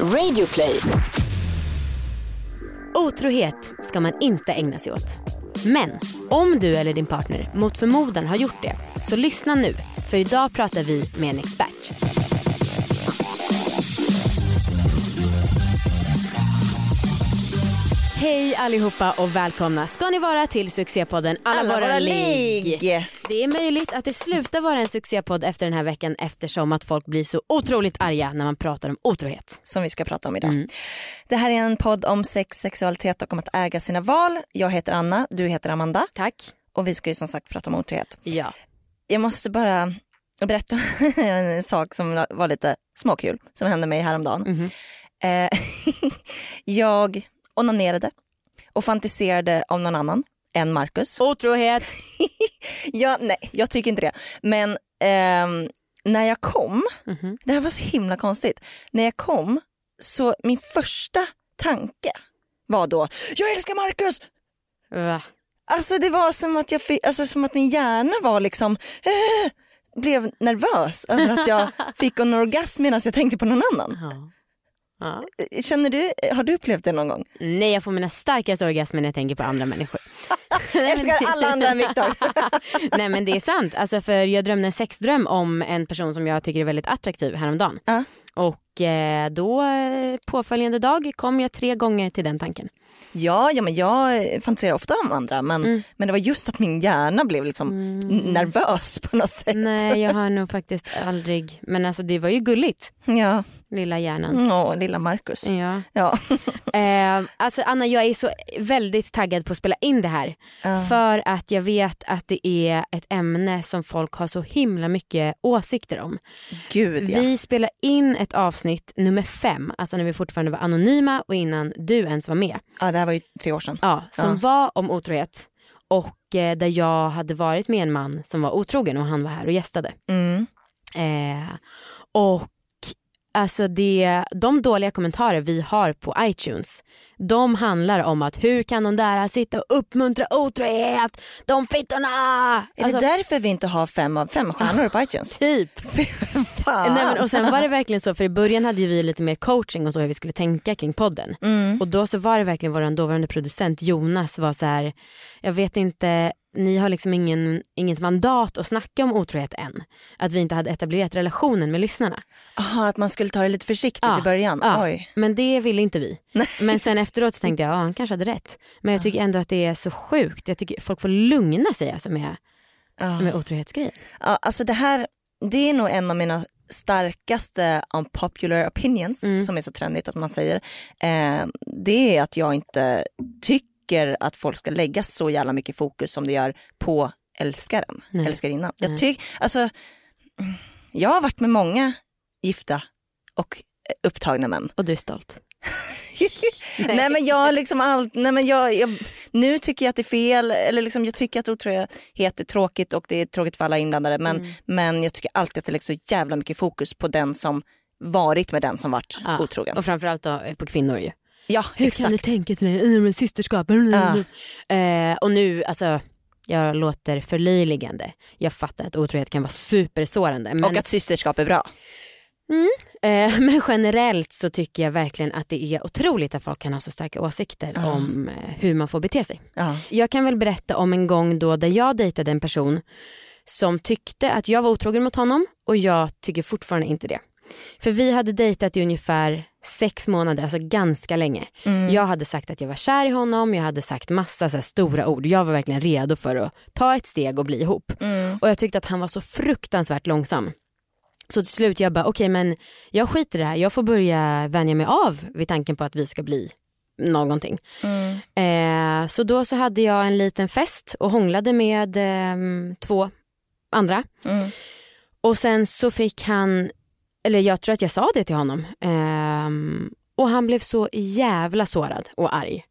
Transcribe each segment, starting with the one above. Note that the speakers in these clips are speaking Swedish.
Radioplay. Otrohet ska man inte ägna sig åt. Men om du eller din partner mot förmodan har gjort det, så lyssna nu. För idag pratar vi med en expert. Hej allihopa och välkomna ska ni vara till succépodden Alla, Alla våra, våra ligg. Det är möjligt att det slutar vara en succépodd efter den här veckan eftersom att folk blir så otroligt arga när man pratar om otrohet. som vi ska prata om idag. Mm. Det här är en podd om sex, sexualitet och om att äga sina val. Jag heter Anna, du heter Amanda Tack. och vi ska ju som sagt prata om otrohet. Ja. Jag måste bara berätta en sak som var lite småkul som hände mig häromdagen. Eh, jag onanerade och fantiserade om någon annan än Marcus. Otrohet. Ja, nej, jag tycker inte det. Men ehm, när jag kom, Mhm. det här var så himla konstigt. När jag kom så min första tanke var då, jag älskar Marcus! Va? Alltså det var som att, jag alltså, som att min hjärna var liksom, eh, blev nervös över att jag fick en orgasm medan jag tänkte på någon annan. Ja. Ja. Känner du, har du upplevt det någon gång? Nej jag får mina starkaste orgasmer när jag tänker på andra människor. Jag älskar alla andra än Viktor. Nej men det är sant, alltså, för jag drömde en sexdröm om en person som jag tycker är väldigt attraktiv häromdagen. Ja. Och eh, då eh, påföljande dag kom jag tre gånger till den tanken. Ja, ja men jag fantiserar ofta om andra men, Mm. men det var just att min hjärna blev liksom nervös på något sätt. Nej jag har nog faktiskt aldrig, men alltså det var ju gulligt, Ja, lilla hjärnan. Åh, lilla Marcus. Ja. Ja. Eh, alltså Anna jag är så väldigt taggad på att spela in det här. Ja. För att jag vet att det är ett ämne som folk har så himla mycket åsikter om. Gud ja. Vi spelar in ett avsnitt nummer fem, alltså när vi fortfarande var anonyma och innan du ens var med. ja. Det här var ju tre år sedan. Ja, som Ja. var om otrohet och eh, där jag hade varit med en man som var otrogen och han var här och gästade. Mm. Eh, och alltså det, de dåliga kommentarer vi har på iTunes, de handlar om att hur kan de där sitta och uppmuntra otrohet, de fittorna! Är Alltså, det därför vi inte har fem av fem stjärnor på iTunes? Typ. Nej, men, och sen var det verkligen så, för i början hade vi lite mer coaching och så hur vi skulle tänka kring podden. Mm. Och då så var det verkligen vår dåvarande producent Jonas var så här, jag vet inte, ni har liksom ingen, inget mandat att snacka om otrohet än. Att vi inte hade etablerat relationen med lyssnarna. Aha, att man skulle ta det lite försiktigt Ja, i början. ja. Oj. Men det ville inte vi. Men sen efteråt så tänkte jag, ja han kanske hade rätt. Men jag tycker ändå att det är så sjukt. Jag tycker folk får lugna sig alltså med, Ja. med otrohetsgrejer. Ja, alltså det här, det är nog en av mina starkaste unpopular opinions Mm. som är så trendigt att man säger. Eh, det är att jag inte tycker att folk ska lägga så jävla mycket fokus som det gör på älskaren, Nej. älskarinnan. Nej. Jag, tyck, alltså, jag har varit med många gifta och eh, upptagna män. Och du är stolt. Nej. men jag liksom allt, nej men jag, jag, nu tycker jag att det är fel, eller liksom jag tycker att otrohet är tråkigt och det är tråkigt för alla inblandade men, Mm. men jag tycker alltid att det läggs så jävla mycket fokus på den som varit med den som varit Ja. otrogen. Och framförallt då på kvinnor ju. Ja Hur exakt. kan du tänka till det? Med systerskap. Eh, och nu, alltså jag låter förlöjligande. Jag fattar att otrohet kan vara supersårande. Men, Och att systerskap är bra. eh, men generellt så tycker jag verkligen att det är otroligt att folk kan ha så starka åsikter Ja. om eh, hur man får bete sig. Ja. Jag kan väl berätta om en gång då där jag dejtade en person som tyckte att jag var otrogen mot honom och jag tycker fortfarande inte det. För vi hade dejtat i ungefär sex månader, alltså ganska länge. Mm. Jag hade sagt att jag var kär i honom, jag hade sagt massa så stora ord. Jag var verkligen redo för att ta ett steg och bli ihop. Mm. Och jag tyckte att han var så fruktansvärt långsam. Så till slut jag bara, okej men jag skiter i det här, jag får börja vänja mig av vid tanken på att vi ska bli någonting. Mm. Eh, så då så hade jag en liten fest och hånglade med ehm, två andra. Mm. Och sen så fick han, eller jag tror att jag sa det till honom. Ehm, och han blev så jävla sårad och arg.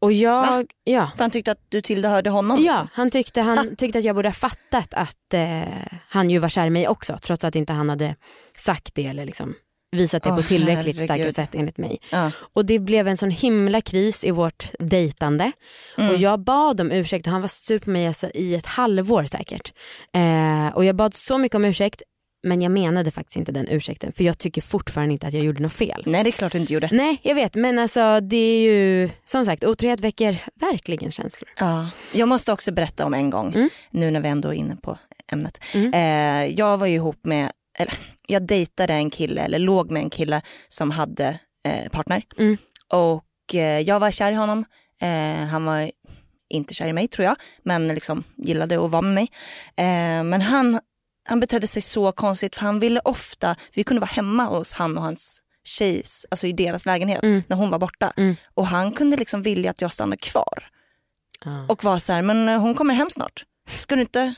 Och jag, Va? ja. För han tyckte att du tillhörde honom? Ja, han tyckte, han tyckte att jag borde ha fattat att eh, han ju var kär i mig också trots att inte han hade sagt det eller liksom visat det Åh, på tillräckligt herregud. sätt enligt mig. Ja. Och det blev en sån himla kris i vårt dejtande Mm. och jag bad om ursäkt och han var sur på mig alltså i ett halvår säkert. Eh, och jag bad så mycket om ursäkt men jag menade faktiskt inte den ursäkten för jag tycker fortfarande inte att jag gjorde något fel. Nej det är klart du inte gjorde. Nej jag vet men alltså det är ju som sagt otrohet väcker verkligen känslor. Ja. Jag måste också berätta om en gång Mm. nu när vi ändå är inne på ämnet. Mm. Eh, jag var ju ihop med, eller jag dejtade en kille eller låg med en kille som hade eh, partner. Mm. Och eh, jag var kär i honom. Eh, han var inte kär i mig tror jag, men liksom gillade att vara med mig. Eh, men han, han betedde sig så konstigt för han ville ofta, vi kunde vara hemma hos han och hans tjejs, alltså i deras lägenhet Mm. när hon var borta. Mm. Och han kunde liksom vilja att jag stannade kvar Ja. och var så här, men eh, hon kommer hem snart. Ska du inte?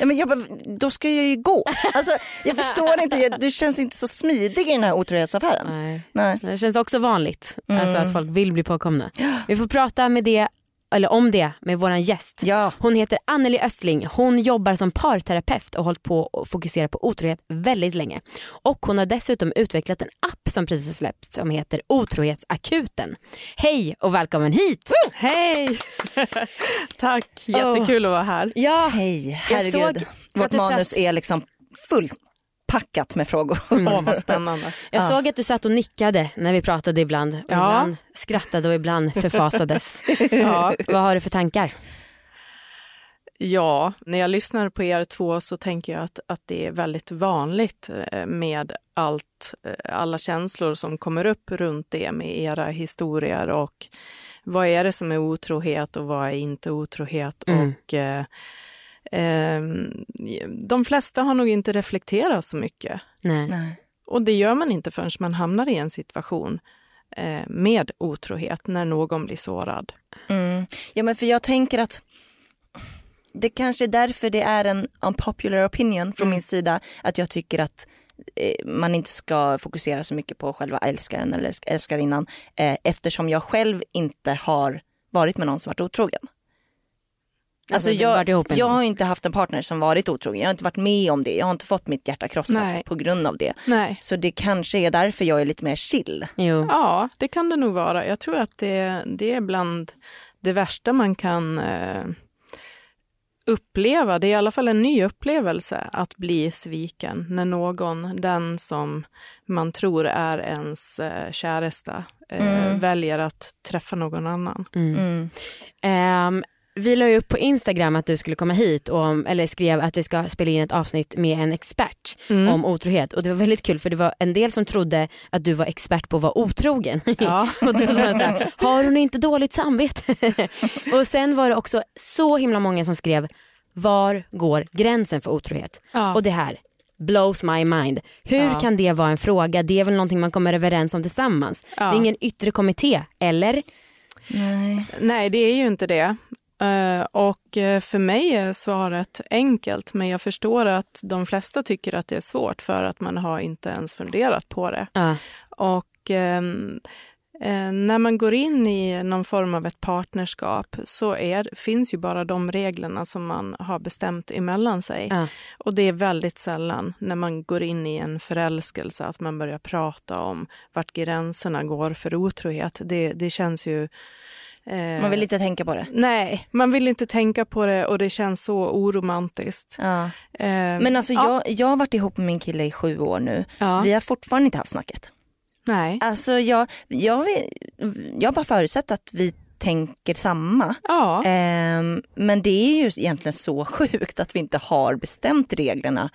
Ja, men jag bara, då ska jag ju gå. Alltså, jag förstår inte, jag, du känns inte så smidig i den här otrohetsaffären. Nej. Nej. Det känns också vanligt alltså Mm. att folk vill bli påkomna. Vi får prata med det, eller om det med vår gäst. Ja, Hon heter Anneli Östling. Hon jobbar som parterapeut och har hållit på att fokusera på otrohet väldigt länge. Och hon har dessutom utvecklat en app som precis släppts som heter Otrohetsakuten. Hej och välkommen hit! Hej! Tack, jättekul att vara här. Ja, hej, Jag herregud. såg att Vårt manus är liksom fullpackat med frågor. Åh, vad spännande. jag Ja. såg att du satt och nickade när vi pratade ibland. Och Ja. Ibland skrattade och ibland förfasades. Ja, Vad har du för tankar? ja, när jag lyssnar på er två så tänker jag att, att det är väldigt vanligt eh, med allt, eh, alla känslor som kommer upp runt det med era historier och vad är det som är otrohet och vad är inte otrohet Mm. och eh, ehm, de flesta har nog inte reflekterat så mycket Nej. Nej. Och det gör man inte förrän man hamnar i en situation eh, med otrohet när någon blir sårad. Mm. Ja men för jag tänker att det kanske är därför det är en unpopular opinion från min sida att jag tycker att eh, man inte ska fokusera så mycket på själva älskaren eller älsk- älskarinnan eh, eftersom jag själv inte har varit med någon som varit otrogen. Alltså ihop jag, jag har inte haft en partner som varit otrogen, jag har inte varit med om det, jag har inte fått mitt hjärta krossat Nej. på grund av det. Nej. Så det kanske är därför jag är lite mer chill. Jo. Ja, det kan det nog vara. Jag tror att det, det är bland det värsta man kan eh, uppleva. Det är i alla fall en ny upplevelse att bli sviken när någon, den som man tror är ens eh, käresta, eh, Mm. väljer att träffa någon annan. Mm. Mm. Ehm, vi la ju upp på Instagram att du skulle komma hit och, eller skrev att vi ska spela in ett avsnitt med en expert Mm. om otrohet och det var väldigt kul för det var en del som trodde att du var expert på att vara otrogen. Ja. och då så här, har hon inte dåligt samvete? och sen var det också så himla många som skrev var går gränsen för otrohet? Ja. Och det här blows my mind. Hur Ja. kan det vara en fråga? Det är väl någonting man kommer överens om tillsammans. Det är ingen yttre kommitté, eller? Nej. Nej, det är ju inte det. Eh, Och eh, för mig är svaret enkelt, men jag förstår att de flesta tycker att det är svårt för att man har inte ens funderat på det. Ja. Och ehm, eh, när man går in i någon form av ett partnerskap så är, finns ju bara de reglerna som man har bestämt emellan sig. Ja. Och det är väldigt sällan när man går in i en förälskelse att man börjar prata om vart gränserna går för otrohet. Det, det känns ju... eh, Man vill inte tänka på det. Nej, man vill inte tänka på det och det känns så oromantiskt. Ja. Eh, Men alltså ja, jag, jag har varit ihop med min kille i sju år nu. ja, Vi har fortfarande inte haft snacket. nej. Alltså jag, jag, jag bara förutsätter att vi tänker samma. Ja, Ehm, men det är ju egentligen så sjukt att vi inte har bestämt reglerna.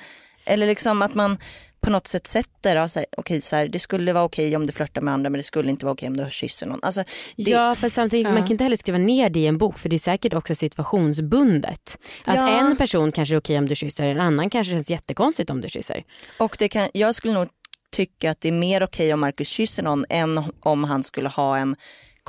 Eller liksom att man på något sätt sätter, ja, så här, okej, så här, det skulle vara okej om du flörtar med andra men det skulle inte vara okej om du kysser någon. Alltså, det, Ja för samtidigt Ja. man kan inte heller skriva ner det i en bok för det är säkert också situationsbundet. Att Ja. en person kanske är okej om du kysser, en annan kanske känns jättekonstigt om du kysser. Och det kan, jag skulle nog tycka att det är mer okej om Marcus kysser någon än om han skulle ha en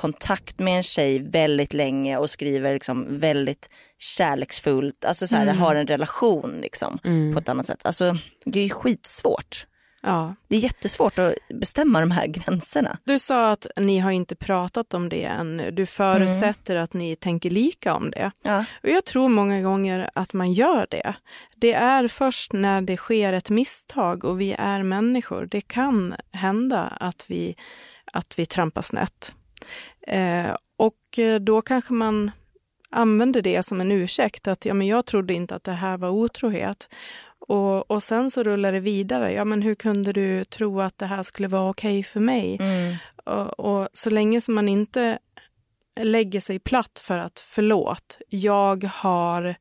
kontakt med en tjej väldigt länge och skriver liksom väldigt kärleksfullt, alltså så här, har en relation liksom Mm. på ett annat sätt. Alltså det är ju skitsvårt. ja. Det är jättesvårt att bestämma de här gränserna. Du sa att ni har inte pratat om det än. Du förutsätter att ni tänker lika om det. Ja. Och jag tror många gånger att man gör det. Det är först när det sker ett misstag och vi är människor. Det kan hända att vi, att vi trampar snett. Eh, och eh, då kanske man använder det som en ursäkt att ja, men jag trodde inte att det här var otrohet. Och, och sen så rullar det vidare. Ja, men hur kunde du tro att det här skulle vara okej för mig? Mm. Och, och så länge som man inte lägger sig platt för att förlåt, jag har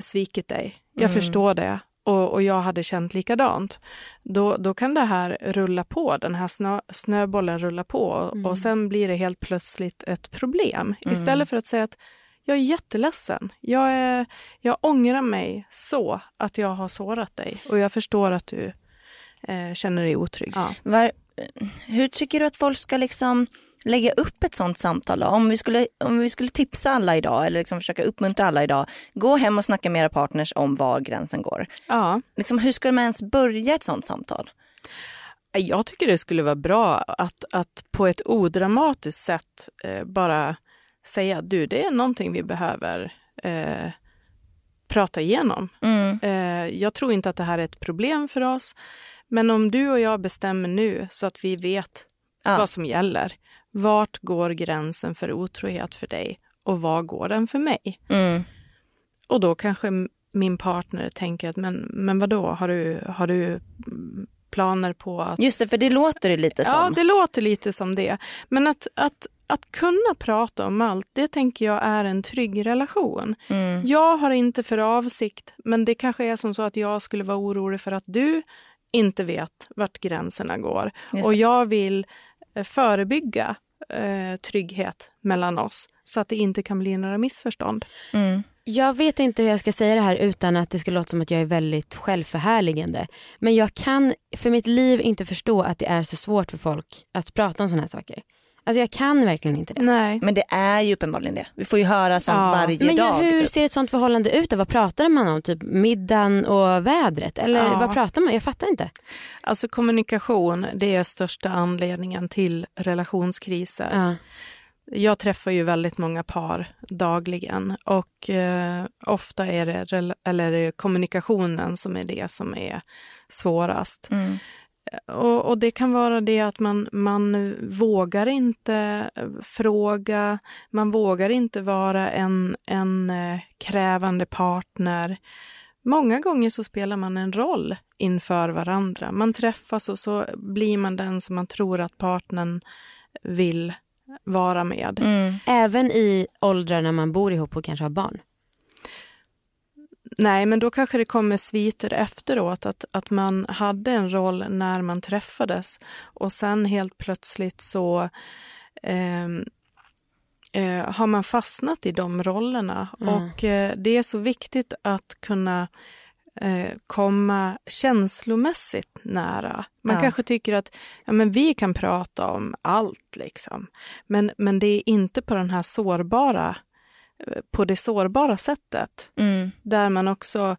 svikit dig. Jag Mm. förstår det och, och jag hade känt likadant. Då, då kan det här rulla på, den här snö, snöbollen rulla på och, Mm. och sen blir det helt plötsligt ett problem. Mm. Istället för att säga att jag är jätteledsen. Jag, är, jag ångrar mig så att jag har sårat dig och jag förstår att du eh, känner dig otrygg. Ja. Var, hur tycker du att folk ska liksom lägga upp ett sånt samtal? Då? Om, vi skulle, om vi skulle tipsa alla idag eller liksom försöka uppmuntra alla idag, gå hem och snacka med era partners om var gränsen går. Ja. Liksom, hur ska man ens börja ett sånt samtal? Jag tycker det skulle vara bra att, att på ett odramatiskt sätt eh, bara säga du, det är någonting vi behöver eh, prata igenom. Mm. Eh, jag tror inte att det här är ett problem för oss, men om du och jag bestämmer nu så att vi vet Ja. vad som gäller. Vart går gränsen för otrohet för dig och var går den för mig? Mm. Och då kanske min partner tänker att men, men vadå, har du, har du planer på att Just det, för det låter det lite som. Ja, det låter lite som det. Men att, att, att kunna prata om allt, det tänker jag är en trygg relation. Mm. Jag har inte för avsikt, men det kanske är som så att jag skulle vara orolig för att du inte vet vart gränserna går. Och jag vill förebygga eh, trygghet mellan oss så att det inte kan bli några missförstånd. Mm. Jag vet inte hur jag ska säga det här utan att det ska låta som att jag är väldigt självförhärligande. Men jag kan för mitt liv inte förstå att det är så svårt för folk att prata om sådana här saker. Alltså jag kan verkligen inte det. Nej. Men det är ju uppenbarligen det. Vi får ju höra sånt Ja. varje Men ja, dag. hur typ. ser ett sånt förhållande ut? då? Vad pratar man om? Typ middagen och vädret? Eller Ja. vad pratar man? Jag fattar inte. Alltså kommunikation, det är största anledningen till relationskriser. Ja. Jag träffar ju väldigt många par dagligen och eh, ofta är det, eller är det kommunikationen som är det som är svårast. Mm. Och, och det kan vara det att man, man vågar inte eh, fråga, man vågar inte vara en, en eh, krävande partner. Många gånger så spelar man en roll inför varandra. Man träffas och så blir man den som man tror att partnern vill vara med. Mm. Även i åldrar när man bor ihop och kanske har barn. Nej, men då kanske det kommer sviter efteråt att, att man hade en roll när man träffades och sen helt plötsligt så ehm, eh, har man fastnat i de rollerna Mm. och eh, det är så viktigt att kunna eh, komma känslomässigt nära. Man Ja. kanske tycker att ja, men vi kan prata om allt, liksom. men, men det är inte på den här sårbara eh, på det sårbara sättet Mm. där man också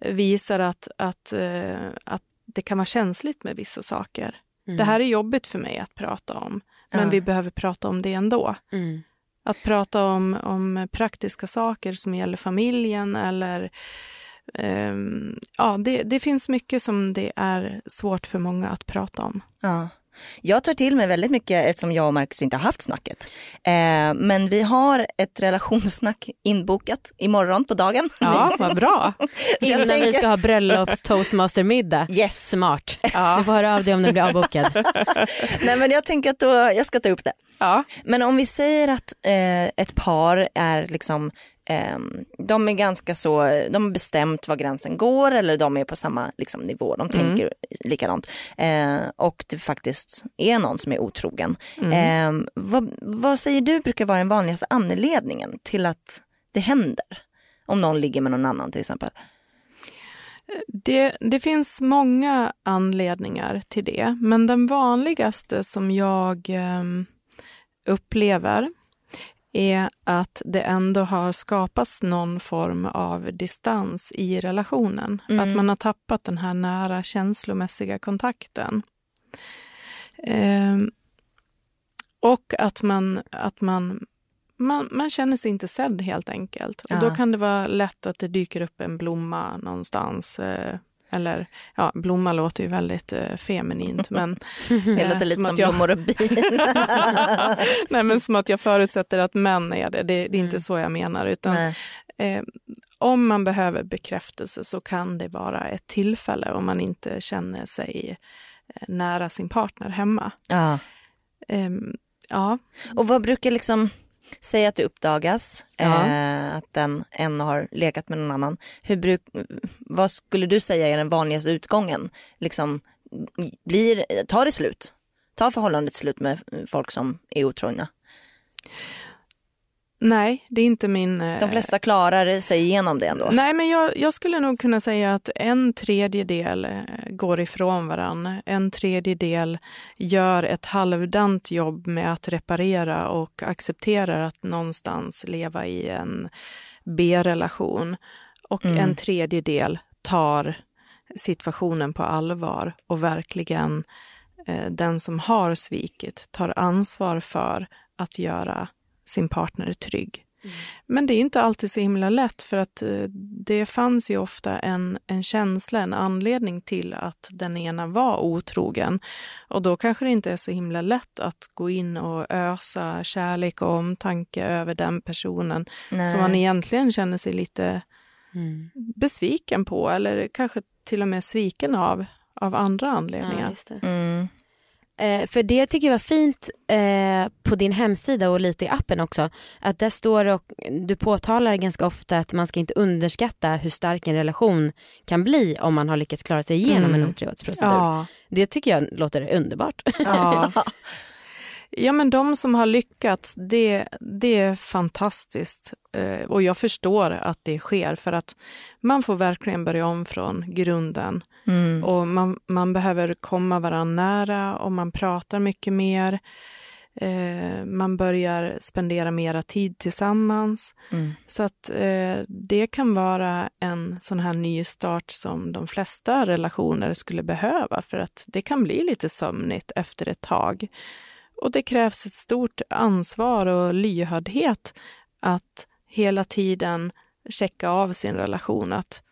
visar att, att, eh, att det kan vara känsligt med vissa saker. Mm. Det här är jobbigt för mig att prata om, men Ja. vi behöver prata om det ändå. Mm. Att prata om, om praktiska saker som gäller familjen eller ehm, ja, det, det finns mycket som det är svårt för många att prata om. Ja. Jag tar till mig väldigt mycket eftersom jag och Marcus inte har haft snacket. Eh, men vi har ett relationssnack inbokat imorgon på dagen. Ja, vad bra. Innan vi tänker- ska ha bröllops toastmastermiddag. Yes. Smart. Ja. Du får höra av dig om den blir avbokad. Nej men jag tänker att då, jag ska ta upp det. Ja. Men om vi säger att eh, ett par är liksom, de är ganska så, de har bestämt var gränsen går eller de är på samma liksom, nivå, de tänker likadant. Eh, och det faktiskt är någon som är otrogen. Eh, vad, vad säger du brukar vara den vanligaste anledningen till att det händer? Om någon ligger med någon annan till exempel. Det, det finns många anledningar till det, men den vanligaste som jag ehm, upplever är att det ändå har skapats någon form av distans i relationen. Mm. Att man har tappat den här nära känslomässiga kontakten. Ehm, och att man, att man, man, man känner sig inte sedd helt enkelt. Och Ja. då kan det vara lätt att det dyker upp en blomma någonstans. Eh, eller, ja, blomma låter ju väldigt eh, feminint, men Det eh, låter lite som, jag- blommor och bin. Nej, men som att jag förutsätter att män är det. Det, det är inte så jag menar. Utan. Eh, om man behöver bekräftelse så kan det vara ett tillfälle om man inte känner sig eh, nära sin partner hemma. Ja. Eh, ja. Och vad brukar liksom, säga att det uppdagas Ja. eh, att den en har legat med någon annan. Hur bruk, vad skulle du säga är den vanligaste utgången? Liksom, blir, tar det slut? Tar förhållandet slut med folk som är otrogna? Nej, det är inte min... eh, De flesta klarar sig igenom det ändå. Nej, men jag, jag skulle nog kunna säga att en tredjedel eh, går ifrån varann. En tredjedel gör ett halvdant jobb med att reparera och accepterar att någonstans leva i en B-relation. Och Mm. en tredjedel tar situationen på allvar och verkligen eh, den som har svikit tar ansvar för att göra sin partner trygg. Men det är inte alltid så himla lätt för att eh, det fanns ju ofta en, en känsla, en anledning till att den ena var otrogen. Och då kanske det inte är så himla lätt att gå in och ösa kärlek och omtanke över den personen Nej. som man egentligen känner sig lite Mm. besviken på eller kanske till och med sviken av, av andra Ja, anledningar. just det. Mm. Eh, för det tycker jag var fint eh, på din hemsida och lite i appen också. Att där står och du påtalar ganska ofta att man ska inte underskatta hur stark en relation kan bli om man har lyckats klara sig igenom Mm. en otrohetsprocedur. Ja, Det tycker jag låter underbart. ja. ja, men de som har lyckats, det, det är fantastiskt. Eh, och jag förstår att det sker för att man får verkligen börja om från grunden. Mm. Och man, man behöver komma varandra nära och man pratar mycket mer. Eh, man börjar spendera mera tid tillsammans. Mm. Så att eh, det kan vara en sån här ny start som de flesta relationer skulle behöva för att det kan bli lite sömnigt efter ett tag. Och det krävs ett stort ansvar och lyhördhet att hela tiden checka av sin relation. Att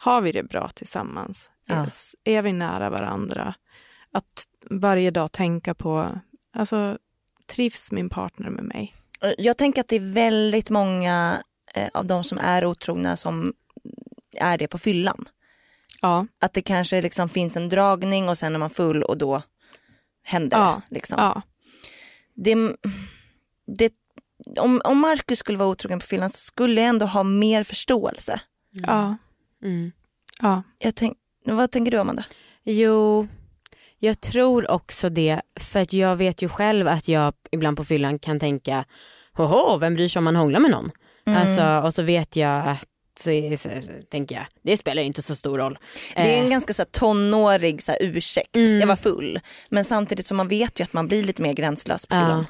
har vi det bra tillsammans? Ja. Är, vi nära varandra? Att varje dag tänka på, alltså trivs min partner med mig? Jag tänker att det är väldigt många eh, av de som är otrogna som är det på fyllan. Ja, Att det kanske liksom finns en dragning och sen är man full och då händer Ja, det. Liksom. ja, det, det om, om Marcus skulle vara otrogen på fyllan så skulle jag ändå ha mer förståelse. ja, Mm. ja. Jag tänk, vad tänker du Amanda? Jo, jag tror också det. För att jag vet ju själv att jag ibland på fyllan kan tänka, hoho, vem bryr sig om man hånglar med någon? Mm. Alltså, och så vet jag att så, är, så, så tänker jag, det spelar inte så stor roll. Det är en Eh, ganska så här, tonårig så här, ursäkt, Mm. jag var full. Men samtidigt som man vet ju att man blir lite mer gränslös på fyllan. Ja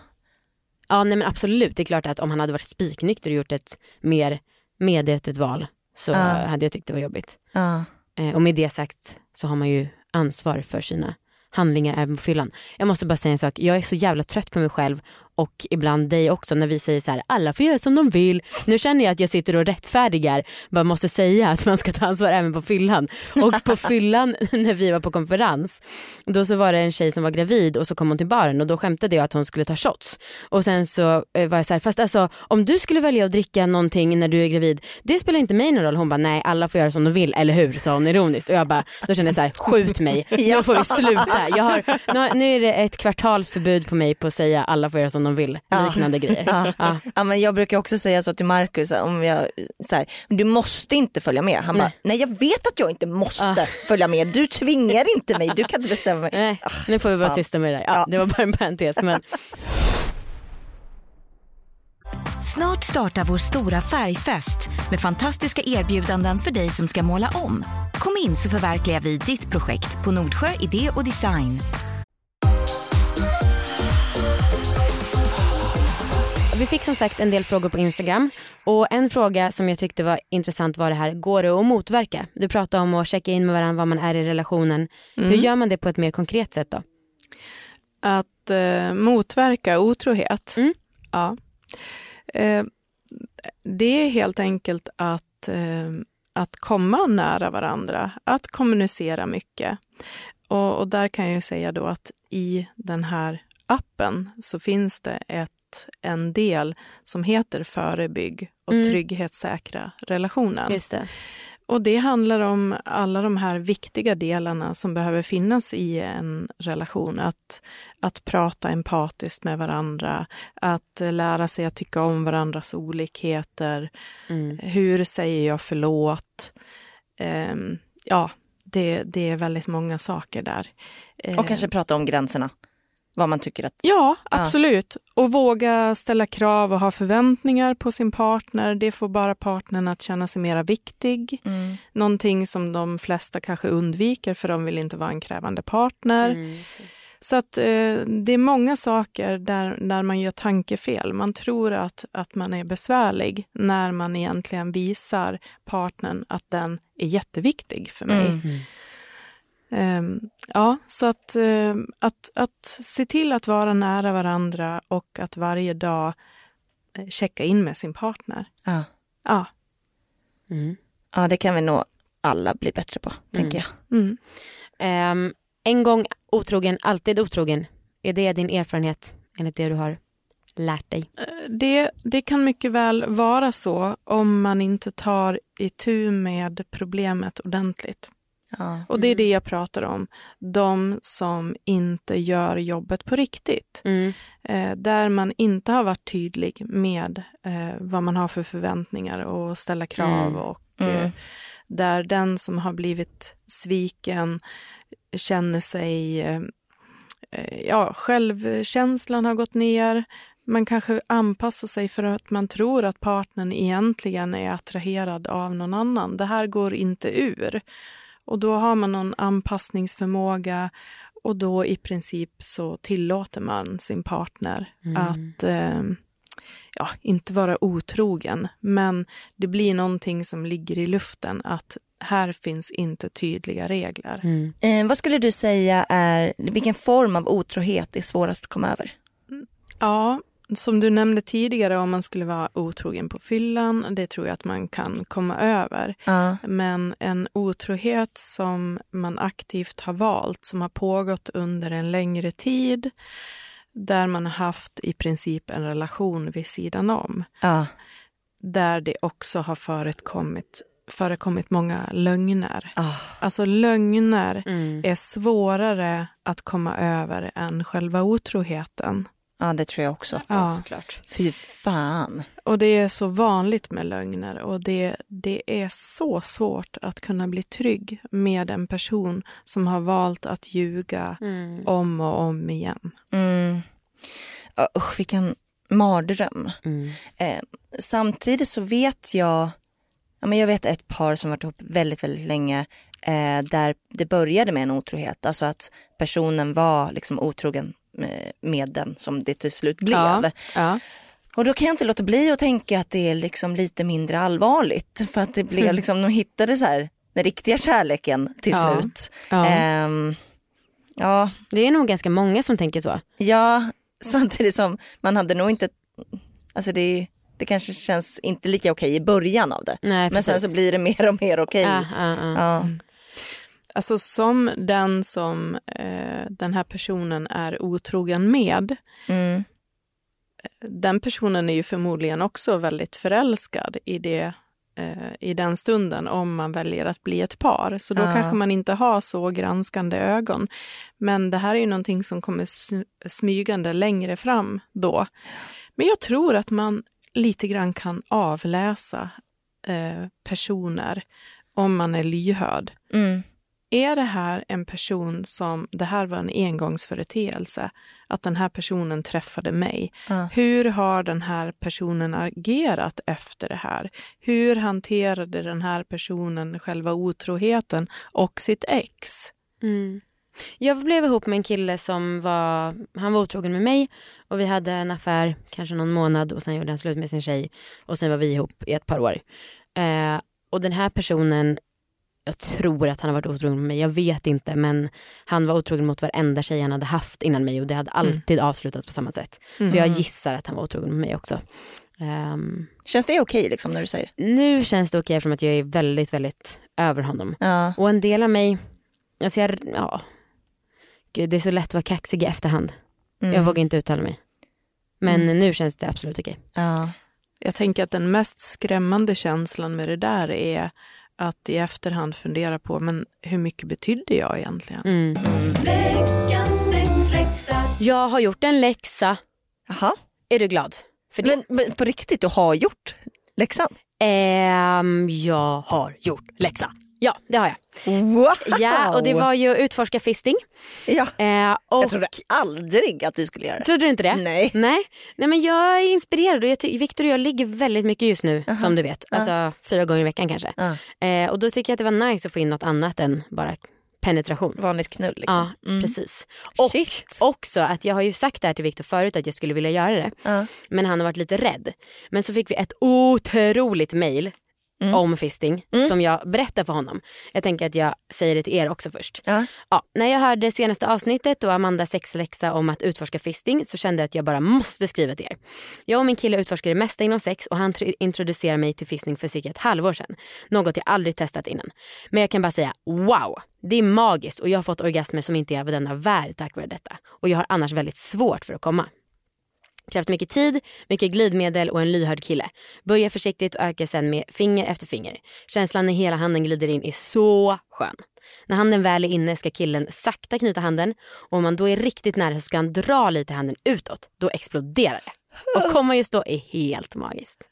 nej men absolut, det är klart att om han hade varit spiknykter och gjort ett mer medvetet val så Ja. hade jag tyckt det var jobbigt. Ja. Eh, och med det sagt så har man ju ansvar för sina handlingar även på fyllan. Jag måste bara säga en sak, jag är så jävla trött på mig själv och ibland dig också när vi säger så här, alla får göra som de vill. Nu känner jag att jag sitter och rättfärdigar, bara måste säga att man ska ta ansvar även på fyllan. Och på fyllan när vi var på konferens, då så var det en tjej som var gravid och så kom hon till baren och då skämtade jag att hon skulle ta shots. Och sen så eh, var jag så här, fast alltså om du skulle välja att dricka någonting när du är gravid, det spelar inte mig någon roll. Hon bara, nej alla får göra som de vill, eller hur? sa hon ironiskt. Och jag bara, då kände jag så här, skjut mig, nu får vi sluta. Jag har, nu, är det ett kvartalsförbud på mig på att säga alla får göra som de vill, Ja. liknande grejer. Ja. Ja. Ja, men jag brukar också säga så till Marcus, om jag, så här, du måste inte följa med. Han bara, Nej. jag vet att jag inte måste följa med, du tvingar inte mig, du kan inte bestämma mig. Nej, nu får vi vara Ja. tysta med det där. Ja, Ja. Det var bara en parentes. Men... Snart startar vår stora färgfest med fantastiska erbjudanden för dig som ska måla om. Kom in så förverkligar vi ditt projekt på Nordsjö Idé och Design. Vi fick som sagt en del frågor på Instagram och en fråga som jag tyckte var intressant var det här, går det att motverka? Du pratade om att checka in med varandra vad man är i relationen. Mm. Hur gör man det på ett mer konkret sätt då? Att eh, motverka otrohet. Mm. Ja. Eh, det är helt enkelt att, eh, att komma nära varandra, att kommunicera mycket. Och, och där kan jag ju säga då att i den här appen så finns det ett en del som heter förebygg och Mm. trygghetssäkra relationen. Det. Och det handlar om alla de här viktiga delarna som behöver finnas i en relation. Att, att prata empatiskt med varandra, att lära sig att tycka om varandras olikheter. Mm. Hur säger jag förlåt? Ehm, ja, det, det är väldigt många saker där. Och kanske prata om gränserna. Vad man tycker att... Ja, absolut. Och våga ställa krav och ha förväntningar på sin partner. Det får bara partnern att känna sig mera viktig. Mm. Någonting som de flesta kanske undviker för de vill inte vara en krävande partner. Mm. Så att eh, det är många saker där, där man gör tankefel. Man tror att, att man är besvärlig när man egentligen visar partnern att den är jätteviktig för mig. Mm. Ehm, ja, så att, eh, att, att se till att vara nära varandra och att varje dag eh, checka in med sin partner. Ja. Ja. Mm. ja, det kan vi nog alla bli bättre på, tänker jag. Mm. Ehm, en gång otrogen, alltid otrogen. Är det din erfarenhet enligt det du har lärt dig? Det, det kan mycket väl vara så om man inte tar itu med problemet ordentligt. Ja. Och det är det jag pratar om. De som inte gör jobbet på riktigt. Mm. Eh, där man inte har varit tydlig med eh, vad man har för förväntningar och ställa krav. Mm. Och Mm. eh, där den som har blivit sviken känner sig... Eh, eh, ja, självkänslan har gått ner. Man kanske anpassar sig för att man tror att partnern egentligen är attraherad av någon annan. Det här går inte ur. Och då har man någon anpassningsförmåga och då i princip så tillåter man sin partner Mm. att eh, ja, inte vara otrogen. Men det blir någonting som ligger i luften att här finns inte tydliga regler. Mm. Eh, vad skulle du säga är, vilken form av otrohet är svårast att komma över? Ja, som du nämnde tidigare om man skulle vara otrogen på fyllan, det tror jag att man kan komma över. Ja. Men en otrohet som man aktivt har valt, som har pågått under en längre tid, där man har haft i princip en relation vid sidan om, Ja. där det också har förekommit, förekommit många lögner. Ah. Alltså lögner Mm. är svårare att komma över än själva otroheten. Ja, det tror jag också. Ja, Ja. såklart. Fy fan. Och det är så vanligt med lögner och det, det är så svårt att kunna bli trygg med en person som har valt att ljuga Mm. om och om igen. Mm. Ja, usch, vilken mardröm. Mm. Eh, samtidigt så vet jag, ja, men jag vet ett par som varit ihop väldigt, väldigt länge eh, där det började med en otrohet. Alltså att personen var liksom otrogen med, med den som det till slut blev. Ja, ja. Och då kan jag inte låta bli att tänka att det är liksom lite mindre allvarligt. För att det blev Mm. liksom, de hittade så här, den riktiga kärleken till Ja. slut. Ja. Ehm, ja, Det är nog ganska många som tänker så. Ja, samtidigt som man hade nog inte, alltså det, det kanske känns inte lika okej i början av det. Nej, Men sen så blir det mer och mer okej. Ja, ja, ja. Alltså som den som eh, den här personen är otrogen med, Mm. den personen är ju förmodligen också väldigt förälskad i det eh, i den stunden om man väljer att bli ett par. Så då Ja. kanske man inte har så granskande ögon. Men det här är ju någonting som kommer sm- smygande längre fram då. Men jag tror att man lite grann kan avläsa eh, personer om man är lyhörd. Mm. Är det här en person som, det här var en engångsföreteelse, att den här personen träffade mig. Ja. Hur har den här personen agerat efter det här? Hur hanterade den här personen själva otroheten och sitt ex? Mm. Jag blev ihop med en kille som var, han var otrogen med mig och vi hade en affär kanske någon månad och sen gjorde han slut med sin tjej och sen var vi ihop i ett par år. Eh, och den här personen, jag tror att han har varit otrogen med mig, jag vet inte men han var otrogen mot varenda tjej han hade haft innan mig och det hade alltid avslutats på samma sätt. Så jag gissar att han var otrogen med mig också. Ehm, Känns det okej liksom när du säger nu känns det okej eftersom att jag är väldigt, väldigt över honom. Ja. Och en del av mig, alltså jag, ja, Gud, det är så lätt att vara kaxig i efterhand. Mm. Jag vågar inte uttala mig. Men nu känns det absolut okej. Ja. Jag tänker att den mest skrämmande känslan med det där är att i efterhand fundera på men hur mycket betydde jag egentligen? Mm. Jag har gjort en läxa. Jaha. Är du glad? För det? Men, men på riktigt, du har gjort läxan? Ehm, jag har gjort läxa. Ja, det har jag. Wow! Ja, och det var ju utforska fisting. Ja. Eh, och... Jag trodde aldrig att du skulle göra det. Trodde du inte det? Nej. Nej, Nej men jag är inspirerad och jag Victor och jag ligger väldigt mycket just nu som du vet. Alltså fyra gånger i veckan kanske. Ja. Eh, och då tycker jag att det var nice att få in något annat än bara penetration. Vanligt knull liksom. Ja, precis. Och Shit. också att jag har ju sagt det här till Victor förut att jag skulle vilja göra det. Men han har varit lite rädd. Men så fick vi ett otroligt mail Mm. om fisting som jag berättar för honom. Jag tänker att jag säger det till er också först. Ja. Ja, när jag hörde senaste avsnittet och Amanda sexläxa om att utforska fisting så kände jag att jag bara måste skriva till er. Jag och min kille utforskar det mesta inom sex och han tr- introducerade mig till fisting för cirka ett halvår sedan. Något jag aldrig testat innan. Men jag kan bara säga wow, det är magiskt och jag har fått orgasmer som inte är av denna värld tack vare detta. Och jag har annars väldigt svårt för att komma. Krävs mycket tid, mycket glidmedel och en lyhörd kille. Börja försiktigt och öka sen med finger efter finger. Känslan när hela handen glider in är så skön. När handen väl är inne ska killen sakta knyta handen och om man då är riktigt nära så ska han dra lite handen utåt. Då exploderar det. Och komma just då är helt magiskt.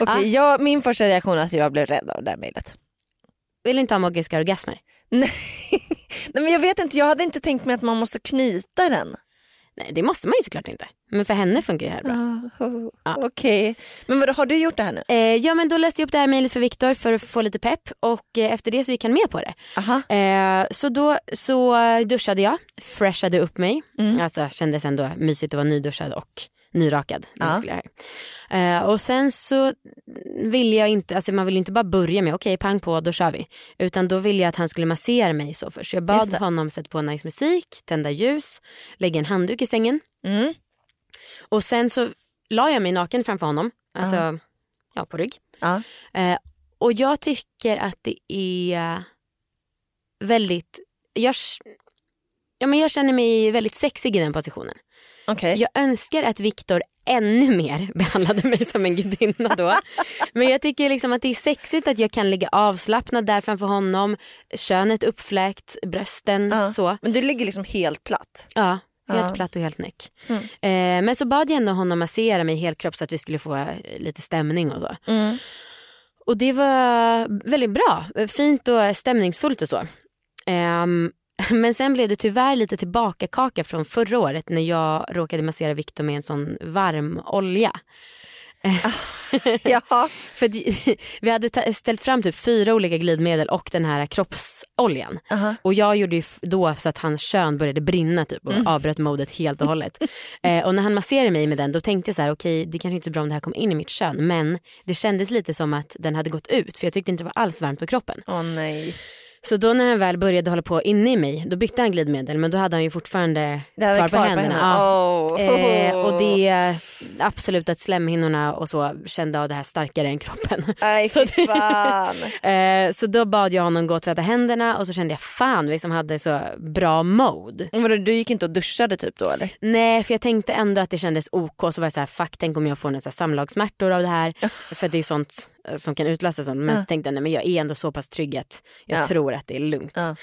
Okej, jag, min första reaktion är att jag blev rädd av det där mejlet. Vill du inte ha magiska orgasmer? Nej. Nej men jag vet inte, jag hade inte tänkt mig att man måste knyta den. Nej det måste man ju såklart inte. Men för henne funkar det här bra. Ja. Okej, men vadå, har du gjort det här nu? Eh, ja men då läste jag upp det här mejlet för Viktor för att få lite pepp och eh, efter det så gick han med på det. Aha. Eh, så då så duschade jag, freshade upp mig. Alltså kändes ändå mysigt att vara nyduschad och nyrakad. Ja. Eh, och sen så ville jag inte, alltså man vill inte bara börja med okej pang på då kör vi. Utan då ville jag att han skulle massera mig så först. Så jag bad honom sätta på nice musik, tända ljus, lägga en handduk i sängen. Mm. Och sen så la jag mig naken framför honom, alltså ja, på rygg. Ja. Eh, och jag tycker att det är väldigt, jag, ja, men jag känner mig väldigt sexig i den positionen. Okej. Jag önskar att Viktor ännu mer behandlade mig som en gudinna då. Men jag tycker liksom att det är sexigt att jag kan ligga avslappnad där framför honom, könet uppfläkt, brösten Ja. så. Men du ligger liksom helt platt. Ja, helt platt och helt näck. Mm. Eh, men så bad jag ändå honom massera mig helt kropp så att vi skulle få eh, lite stämning och så. Mm. Och det var väldigt bra, fint och stämningsfullt och så. Ehm, men sen blev det tyvärr lite tillbakakaka från förra året när jag råkade massera Viktor med en sån varm olja. Jaha. För vi hade ställt fram typ fyra olika glidmedel och den här kroppsoljan. Aha. Och jag gjorde då så att hans kön började brinna typ och avbröt modet helt och hållet. eh, och när han masserade mig med den då tänkte jag så här: okej det kanske inte är bra om det här kom in i mitt kön men det kändes lite som att den hade gått ut för jag tyckte inte det var alls varmt på kroppen. Åh nej. Så då när han väl började hålla på inne i mig då bytte han glidmedel men då hade han ju fortfarande kvar, kvar på händerna. Ja. Åh. Eh, och det absolut att slemhinnorna och så kände av det här starkare än kroppen. Nej Så det- fan. Eh, så då bad jag honom gå och tvätta händerna och så kände jag fan vi som hade så bra mode. Men Du gick inte och duschade typ då eller? Nej för jag tänkte ändå att det kändes OK så var jag så här fuck tänk om jag får några samlagssmärtor av det här. För det är sånt som kan utlösa sånt. Men så tänkte jag nej men jag är ändå så pass trygg att jag Ja. tror att det är lugnt. Ja.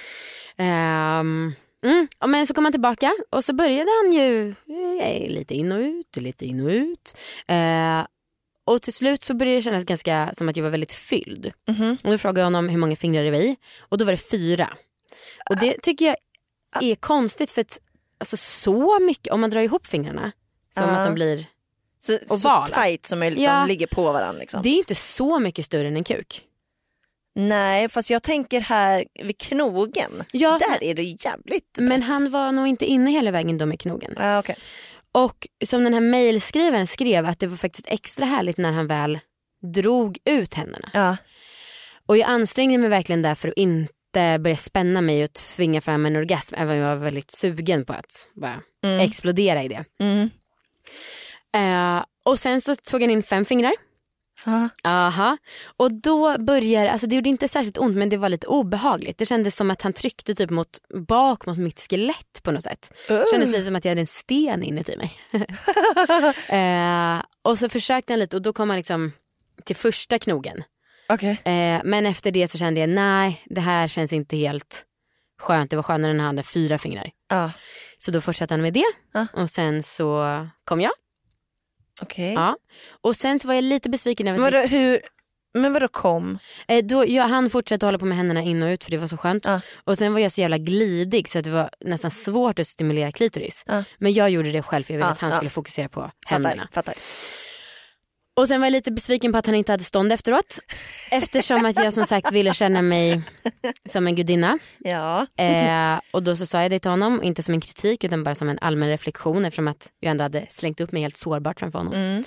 Ehm, mm, ja, men så kom han tillbaka och så började han ju eh, lite in och ut, lite in och ut. Eh, och till slut så började det kännas ganska som att jag var väldigt fylld. Mhm. Och då frågade jag honom hur många fingrar det var i och då var det fyra. Och det tycker jag är konstigt för att alltså, så mycket, om man drar ihop fingrarna som Ja. att de blir, Så, så Ovala. tight som möjligt, Ja. de ligger på varandra liksom. det är inte så mycket större än en kuk. Nej fast jag tänker här vid knogen, Ja, där är det jävligt men brett. han var nog inte inne hela vägen då med knogen. Ja, okej. Och som den här mejlskrivaren skrev att det var faktiskt extra härligt när han väl drog ut händerna. ja. Och jag ansträngde mig verkligen där för att inte börja spänna mig och tvinga fram en orgasm även om jag var väldigt sugen på att bara explodera i det. Mm. Eh, och sen så tog han in fem fingrar Ja. Aha. Och då börjar, alltså det gjorde inte särskilt ont men det var lite obehagligt. Det kändes som att han tryckte typ mot, bak mot mitt skelett på något sätt. Det kändes lite som att jag hade en sten inuti mig. eh, och så försökte han lite och då kom han liksom till första knogen. Okej. Eh, men efter det så kände jag nej det här känns inte helt skönt. Det var skönare när han hade fyra fingrar. Ja. Så då fortsatte han med det Ja. och sen så kom jag. Okej. Ja. Och sen så var jag lite besviken över vadå, hur, men vadå kom? Eh, då, ja, han fortsatte hålla på med händerna in och ut för det var så skönt. Ja. Och sen var jag så jävla glidig så att det var nästan svårt att stimulera klitoris. Ja. Men jag gjorde det själv för jag ville Ja, att han skulle fokusera på händerna. Fattar, fattar. Och sen var jag lite besviken på att han inte hade stånd efteråt. Eftersom att jag som sagt ville känna mig som en gudinna. Ja. Eh, och då så sa jag det till honom, inte som en kritik utan bara som en allmän reflektion eftersom att jag ändå hade slängt upp mig helt sårbart framför honom. Mm.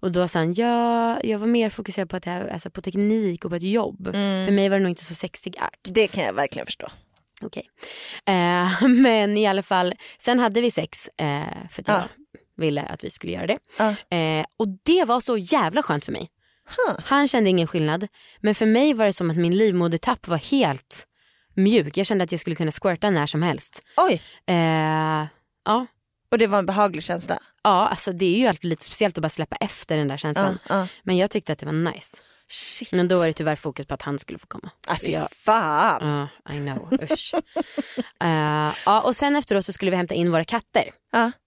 Och då sa han, ja, jag var mer fokuserad på, att här, alltså på teknik och på ett jobb. För mig var det nog inte så sexig art. Det kan jag verkligen förstå. Okej. Eh, men i alla fall, sen hade vi sex eh, för att jag Ja. Ville att vi skulle göra det. Ja. Eh, och det var så jävla skönt för mig. Huh. Han kände ingen skillnad. Men för mig var det som att min livmodertapp var helt mjuk. Jag kände att jag skulle kunna squirta när som helst. Oj, Eh, ja. och det var en behaglig känsla. ja, alltså det är ju alltid lite speciellt att bara släppa efter den där känslan. ja. Men jag tyckte att det var nice. Shit. Men då var det tyvärr fokus på att han skulle få komma. Ah, fy jag- fan. Ja, I know. Usch. Eh, ja, och sen efteråt så skulle vi hämta in våra katter.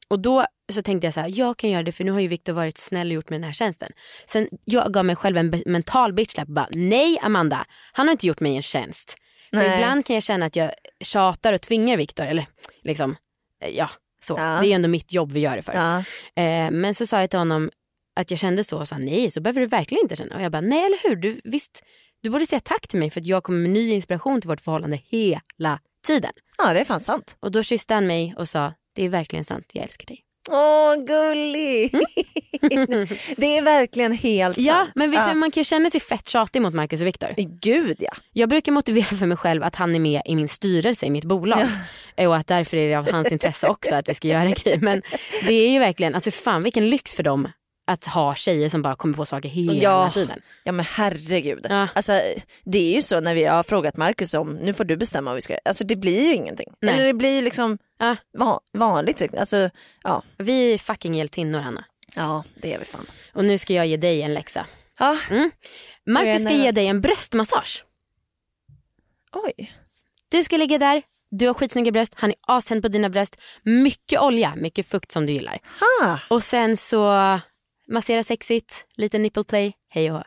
Och då så tänkte jag så här, jag kan göra det för nu har ju Viktor varit snäll och gjort med den här tjänsten. Sen jag gav mig själv en mental bitchlap bara, nej Amanda, han har inte gjort mig en tjänst. För Nej. ibland kan jag känna att jag tjatar och tvingar Viktor, eller liksom, eh, ja så. Ja. Det är ju ändå mitt jobb vi gör det för. Ja. Eh, men så sa jag till honom att jag kände så och sa nej så behöver du verkligen inte känna. Och jag bara nej eller hur, du, visst du borde säga tack till mig för att jag kommer med ny inspiration till vårt förhållande hela tiden. ja, det är fan sant. Och då kysste han mig och sa det är verkligen sant, jag älskar dig. Åh, gullig. det är verkligen helt Ja sant. men visst, ja. man kan ju känna sig fett tjatig mot Marcus och Viktor. Gud ja. Jag brukar motivera för mig själv att han är med i min styrelse i mitt bolag. Eh, Och att därför är det av hans intresse också att vi ska göra grejer. Men det är ju verkligen, alltså fan vilken lyx för dem att ha tjejer som bara kommer på saker hela Ja. tiden. Ja men herregud. Ja. Alltså, det är ju så när vi har frågat Marcus om, nu får du bestämma vad vi ska Alltså det blir ju ingenting. Nej. Eller det blir liksom Va- vanligt. Alltså, ja. Vi är fucking hjältinnor Anna. ja, det är vi fan. Och nu ska jag ge dig en läxa. Ja. Jag Marcus ska ge dig en bröstmassage. Oj. Du ska ligga där, du har skitsnygga bröst, han är aständ på dina bröst. Mycket olja, mycket fukt som du gillar. Ha. Och sen så massera sexigt, lite nipple play, hej och.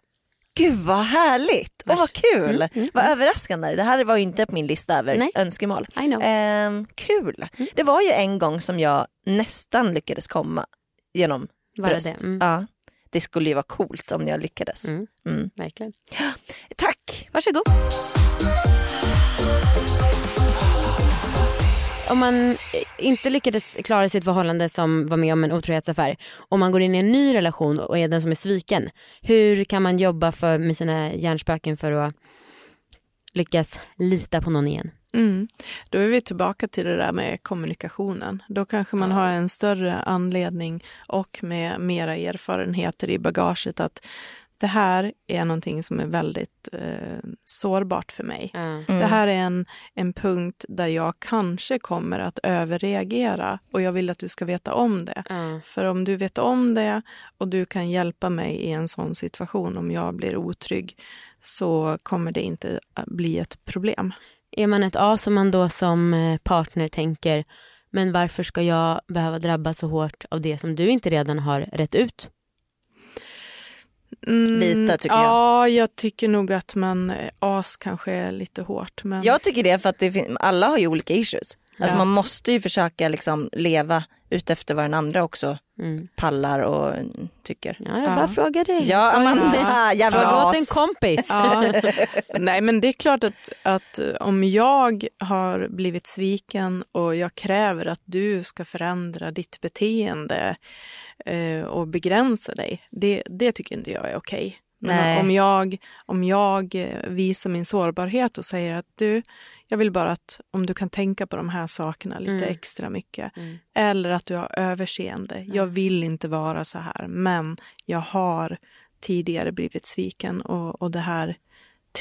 Gud vad härligt och vad kul. Mm, Vad överraskande. Det här var ju inte på min lista över Nej. önskemål. Ehm, kul. Mm. Det var ju en gång som jag nästan lyckades komma genom Bara bröst. det, mm. Ja. Det skulle ju vara coolt om jag lyckades. Mm. Mm. Verkligen. Tack. Varsågod. Om man inte lyckades klara sitt förhållande som var med om en otrohetsaffär och man går in i en ny relation och är den som är sviken. Hur kan man jobba för, med sina hjärnspöken för att lyckas lita på någon igen? Mm. Då är vi tillbaka till det där med kommunikationen. Då kanske man har en större anledning och med mera erfarenheter i bagaget att det här är någonting som är väldigt eh, sårbart för mig. Mm. Det här är en, en punkt där jag kanske kommer att överreagera och jag vill att du ska veta om det. Ja. För om du vet om det och du kan hjälpa mig i en sån situation om jag blir otrygg så kommer det inte att bli ett problem. Är man ett A som man då som eh, partner tänker men varför ska jag behöva drabbas så hårt av det som du inte redan har rätt ut? Mm, Lite, tycker jag. Ja, jag tycker nog att man eh, as kanske är lite hårt. Men... Jag tycker det för att det alla har ju olika issues. Alltså Ja. man måste ju försöka liksom leva utefter vad den andra också Mm. pallar och tycker. Ja, jag Ja. bara frågar dig. Ja Amanda, jävla Fråga åt en kompis. Ja. Nej men det är klart att, att om jag har blivit sviken och jag kräver att du ska förändra ditt beteende eh, och begränsa dig, det, det tycker inte jag är okej. Nej. om jag, om jag visar min sårbarhet och säger att du, jag vill bara att om du kan tänka på de här sakerna lite Mm. extra mycket. Mm. Eller att du har överseende. Jag vill inte vara så här men jag har tidigare blivit sviken och, och det här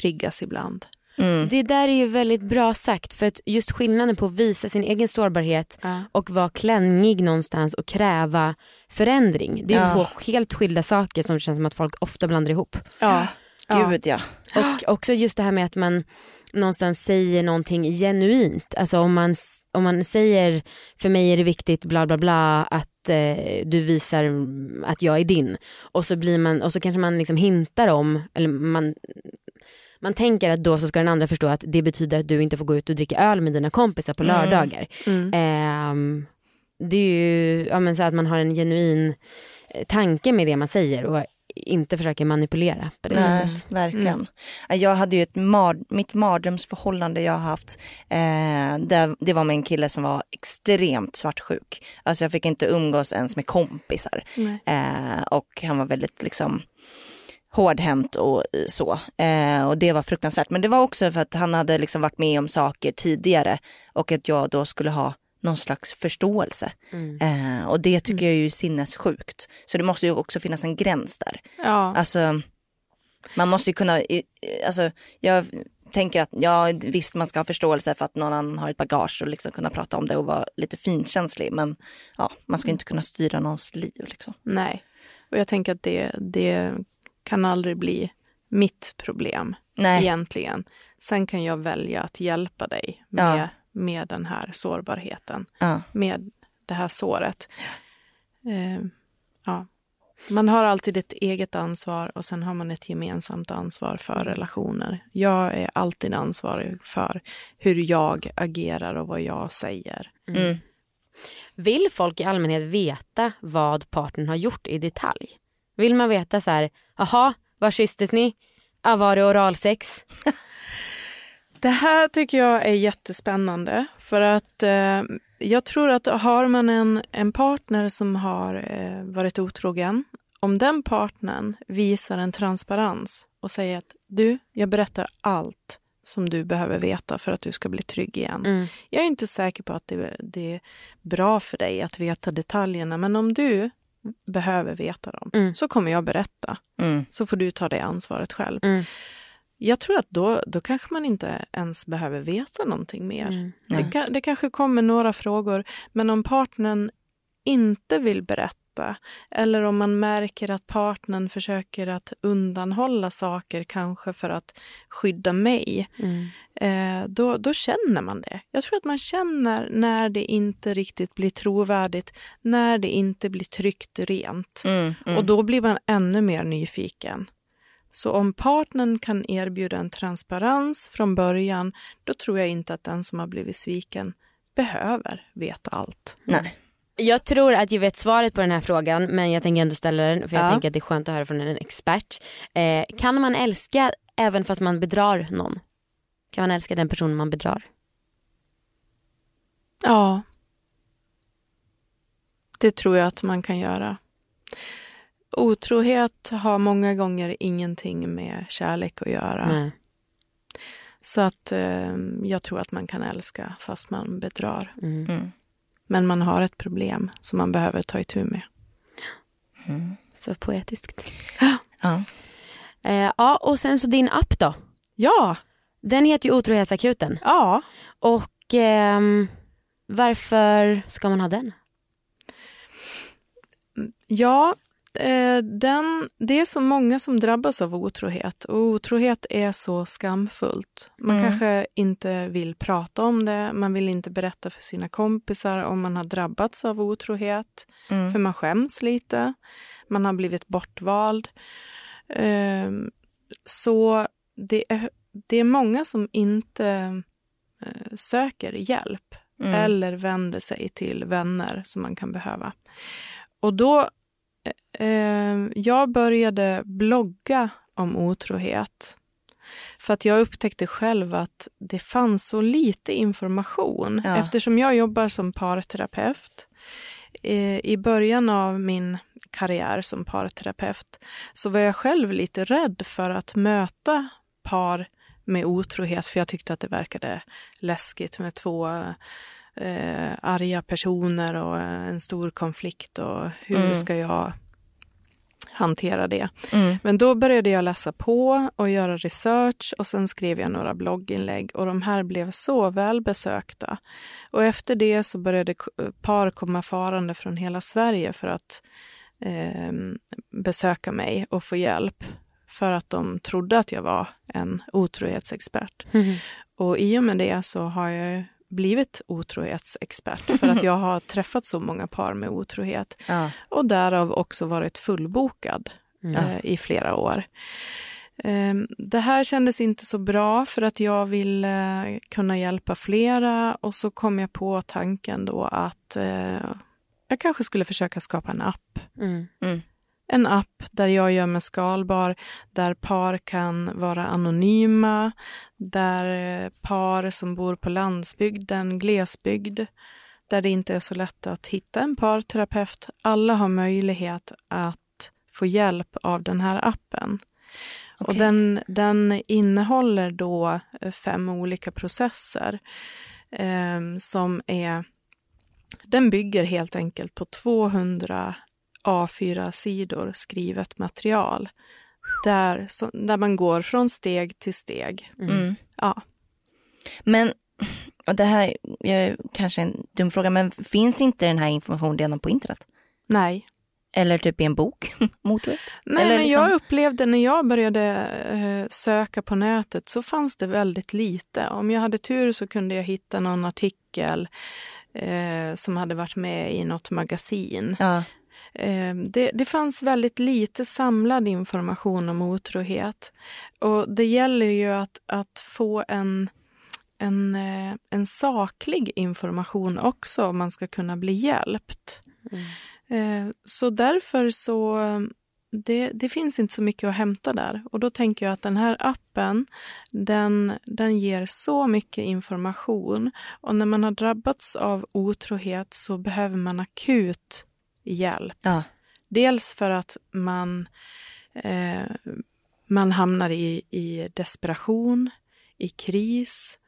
triggas ibland. Mm. Det där är ju väldigt bra sagt för att just skillnaden på att visa sin egen sårbarhet Ja. och vara klängig någonstans och kräva förändring. Det är Ja. två helt skilda saker som känns som att folk ofta blandar ihop. Ja. Ja. Gud ja. Och också just det här med att man någonstans säger någonting genuint. Alltså om man, om man säger för mig är det viktigt bla bla bla att eh, du visar att jag är din. Och så, blir man, och så kanske man liksom hintar om, eller man, man tänker att då så ska den andra förstå att det betyder att du inte får gå ut och dricka öl med dina kompisar på Mm. lördagar. Mm. Ehm, det är ju ja, men så att man har en genuin eh, tanke med det man säger och inte försöker manipulera på det Nej, sättet. verkligen. Jag hade ju ett mar mitt mardrömsförhållande jag har haft. Eh, det, det var med en kille som var extremt svartsjuk. Alltså jag fick inte umgås ens med kompisar. Eh, och han var väldigt liksom hårdhänt och så. Eh, och det var fruktansvärt. Men det var också för att han hade liksom varit med om saker tidigare och att jag då skulle ha någon slags förståelse. Mm. Eh, och det tycker jag är ju sinnessjukt. Så det måste ju också finnas en gräns där. Ja. Alltså, man måste ju kunna, alltså, jag tänker att ja, visst man ska ha förståelse för att någon annan har ett bagage och liksom kunna prata om det och vara lite finkänslig. Men ja, man ska inte kunna styra någons liv. Liksom. Nej. Och jag tänker att det, det kan aldrig bli mitt problem Nej, egentligen. Sen kan jag välja att hjälpa dig Ja. Med, den här sårbarheten, ja, med det här såret. Eh, ja. Man har alltid ett eget ansvar och sen har man ett gemensamt ansvar för relationer. Jag är alltid ansvarig för hur jag agerar och vad jag säger. mm. Vill folk i allmänhet veta vad partnern har gjort i detalj? Vill man veta så här, jaha, var kysstes ni? Ah, var det oralsex? Det här tycker jag är jättespännande för att eh, jag tror att har man en, en partner som har eh, varit otrogen, om den partnern visar en transparens och säger att du, jag berättar allt som du behöver veta för att du ska bli trygg igen. Mm. Jag är inte säker på att det, det är bra för dig att veta detaljerna, men om du behöver veta dem Mm. så kommer jag berätta. Mm. Så får du ta det ansvaret själv. Jag tror att då, då kanske man inte ens behöver veta någonting mer. Mm. Det, kan, det kanske kommer några frågor, men om partnern inte vill berätta eller om man märker att partnern försöker att undanhålla saker, kanske för att skydda mig, Mm. eh, då, då känner man det. Jag tror att man känner när det inte riktigt blir trovärdigt, när det inte blir tryggt rent. Mm. Mm. Och då blir man ännu mer nyfiken. Så om partnern kan erbjuda en transparens från början, då tror jag inte att den som har blivit sviken behöver veta allt. Nej. Jag tror att jag vet svaret på den här frågan men jag tänker ändå ställa den för jag Ja. tänker att det är skönt att höra från en expert. Eh, kan man älska även fast man bedrar någon? Kan man älska den personen man bedrar? Ja, det tror jag att man kan göra. Otrohet har många gånger ingenting med kärlek att göra. Nej. Så att eh, jag tror att man kan älska fast man bedrar. Mm. Mm. Men man har ett problem som man behöver ta itu med. Så poetiskt. Ja. Eh, ja och sen så din app då? Ja, Den heter ju Otrohetsakuten ja. och ehm, varför ska man ha den? Ja, eh, den, det är så många som drabbas av otrohet och otrohet är så skamfullt. Man Mm. kanske inte vill prata om det, man vill inte berätta för sina kompisar om man har drabbats av otrohet, Mm. för man skäms lite, man har blivit bortvald. Eh, så det är, det är många som inte eh, söker hjälp Mm. eller vänder sig till vänner som man kan behöva. Och då, eh, jag började blogga om otrohet för att jag upptäckte själv att det fanns så lite information Ja. eftersom jag jobbar som parterapeut. Eh, I början av min karriär som parterapeut så var jag själv lite rädd för att möta par med otrohet för jag tyckte att det verkade läskigt med två eh, arga personer och en stor konflikt och hur Mm. ska jag hantera det. Mm. Men då började jag läsa på och göra research och sen skrev jag några blogginlägg och de här blev så välbesökta. Och efter det så började k- par komma farande från hela Sverige för att eh, besöka mig och få hjälp för att de trodde att jag var en otrohetsexpert. Mm. Och i och med det så har jag blivit otrohetsexpert för att jag har träffat så många par med otrohet Ja. och därav också varit fullbokad Mm. eh, i flera år. Ehm, Det här kändes inte så bra för att jag ville kunna hjälpa flera och så kom jag på tanken då att eh, jag kanske skulle försöka skapa en app. Mm. En app där jag gör mig skalbar, där par kan vara anonyma, där eh, par som bor på landsbygden, glesbygd, där det inte är så lätt att hitta en parterapeut. Alla har möjlighet att få hjälp av den här appen. Och Okej. den, den innehåller då eh, fem olika processer eh, som är... Den bygger helt enkelt på 200 A4-sidor skrivet material där, så, där man går från steg till steg. Mm. Ja. Men, och det här är kanske en dum fråga, men finns inte den här informationen redan på internet? Nej, Eller typ i en bok? Nej, Eller men liksom- jag upplevde när jag började eh, söka på nätet så fanns det väldigt lite. Om jag hade tur så kunde jag hitta någon artikel eh, som hade varit med i något magasin. Ja. Eh, det, det fanns väldigt lite samlad information om otrohet. Och det gäller ju att, att få en, en, eh, en saklig information också om man ska kunna bli hjälpt. Eh, Så därför så det, det finns inte så mycket att hämta där. Och då tänker jag att den här appen, den, den ger så mycket information. Och när man har drabbats av otrohet så behöver man akut hjälp. Ja. Dels för att man, eh, man hamnar i, i desperation, i kris.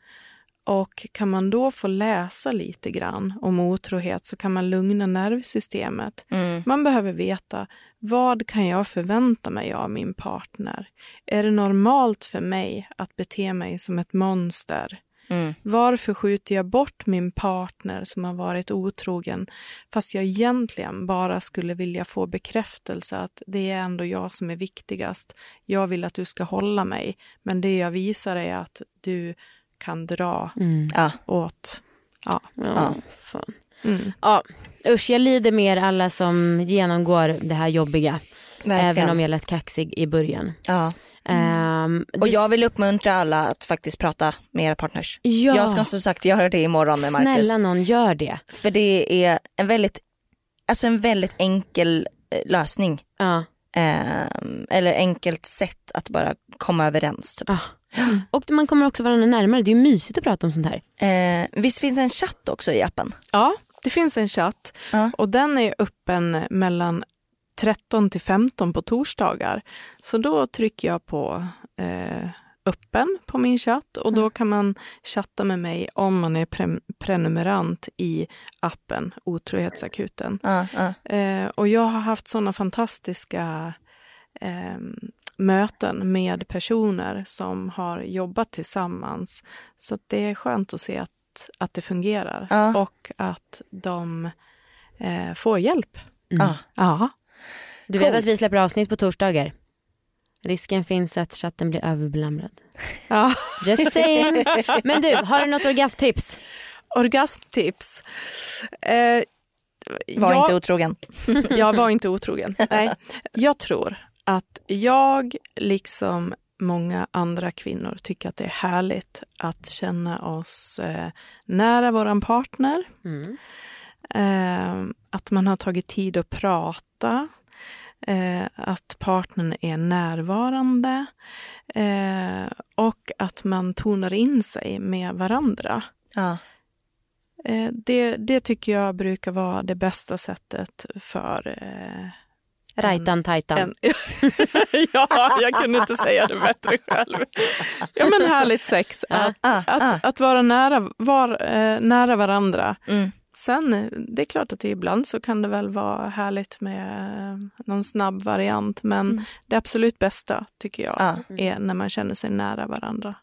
Och kan man då få läsa lite grann om otrohet så kan man lugna nervsystemet. Mm. Man behöver veta vad kan jag förvänta mig av min partner? Är det normalt för mig att bete mig som ett monster? Mm. Varför skjuter jag bort min partner som har varit otrogen fast jag egentligen bara skulle vilja få bekräftelse att det är ändå jag som är viktigast. Jag vill att du ska hålla mig, men det jag visar är att du kan dra Mm. Ja. åt... Ja. Ja, fan. Mm. Ja, usch jag lider med er alla som genomgår det här jobbiga. Verkligen. Även om jag lät kaxig i början. Ja. Ehm, Och jag vill uppmuntra alla att faktiskt prata med era partners. ja, Jag ska som sagt göra det imorgon med Marcus. snälla någon gör det. För det är en väldigt, alltså en väldigt enkel eh, lösning. Ja. Ehm, eller enkelt sätt att bara komma överens. Typ. Ah. Och man kommer också varandra närmare, det är ju mysigt att prata om sånt här. Eh, visst finns det en chatt också i appen? ja, det finns en chatt Ja. och den är öppen mellan 13 till 15 på torsdagar. Så då trycker jag på eh, öppen på min chatt och då kan man chatta med mig om man är pre- prenumerant i appen Otrohetsakuten. Ja, ja. Eh, och jag har haft sådana fantastiska eh, möten med personer som har jobbat tillsammans. Så det är skönt att se att, att det fungerar Ja. och att de eh, får hjälp. Ja. Ja. Du vet Coolt. att vi släpper avsnitt på torsdagar. Risken finns att chatten blir överbelamrad. ja. Just saying. Men du, har du något orgasmtips? Orgasmtips. Eh, Var jag- inte otrogen. Jag var inte otrogen. Nej. Jag tror att jag, liksom många andra kvinnor, tycker att det är härligt att känna oss eh, nära våran partner. Mm. Eh, att man har tagit tid att prata. Eh, att partnern är närvarande. Eh, och att man tonar in sig med varandra. Ja. Eh, det, det tycker jag brukar vara det bästa sättet för eh, Rajtan tajtan. ja, jag kunde inte säga det bättre själv. Ja, men härligt sex. Att, Ah, ah. att, att vara nära, var, eh, nära varandra. Mm. Sen, det är klart att det ibland så kan det väl vara härligt med någon snabb variant men Mm. det absolut bästa tycker jag Ja. är när man känner sig nära varandra.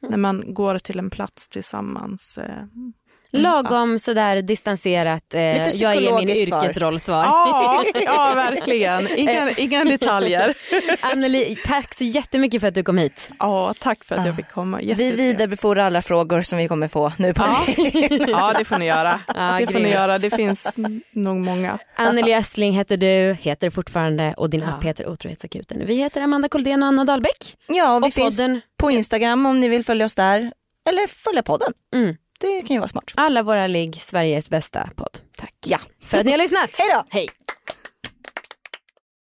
När man går till en plats tillsammans. Eh, Lagom sådär distanserat, eh, jag är min yrkesrollsvar. Ja, ja verkligen. Inga, inga detaljer. Anneli, tack så jättemycket för att du kom hit. Ja, tack för att jag fick komma. Vi vidarebefordrar alla frågor som vi kommer få nu på Ja. ja, det får ni göra. Ja, det får ni göra. Det finns nog många. Anneli Östling heter du, heter fortfarande och din Ja. app heter Otrohetsakuten. Vi heter Amanda Koldén och Anna Dahlbäck. Ja, och vi Och finns podden, på Instagram om ni vill följa oss där. Eller följa podden. mm, Det kan ju vara smart. alla våra ligg, Sveriges bästa podd. Tack Ja. för att ni har lyssnat. Hej då! Hej.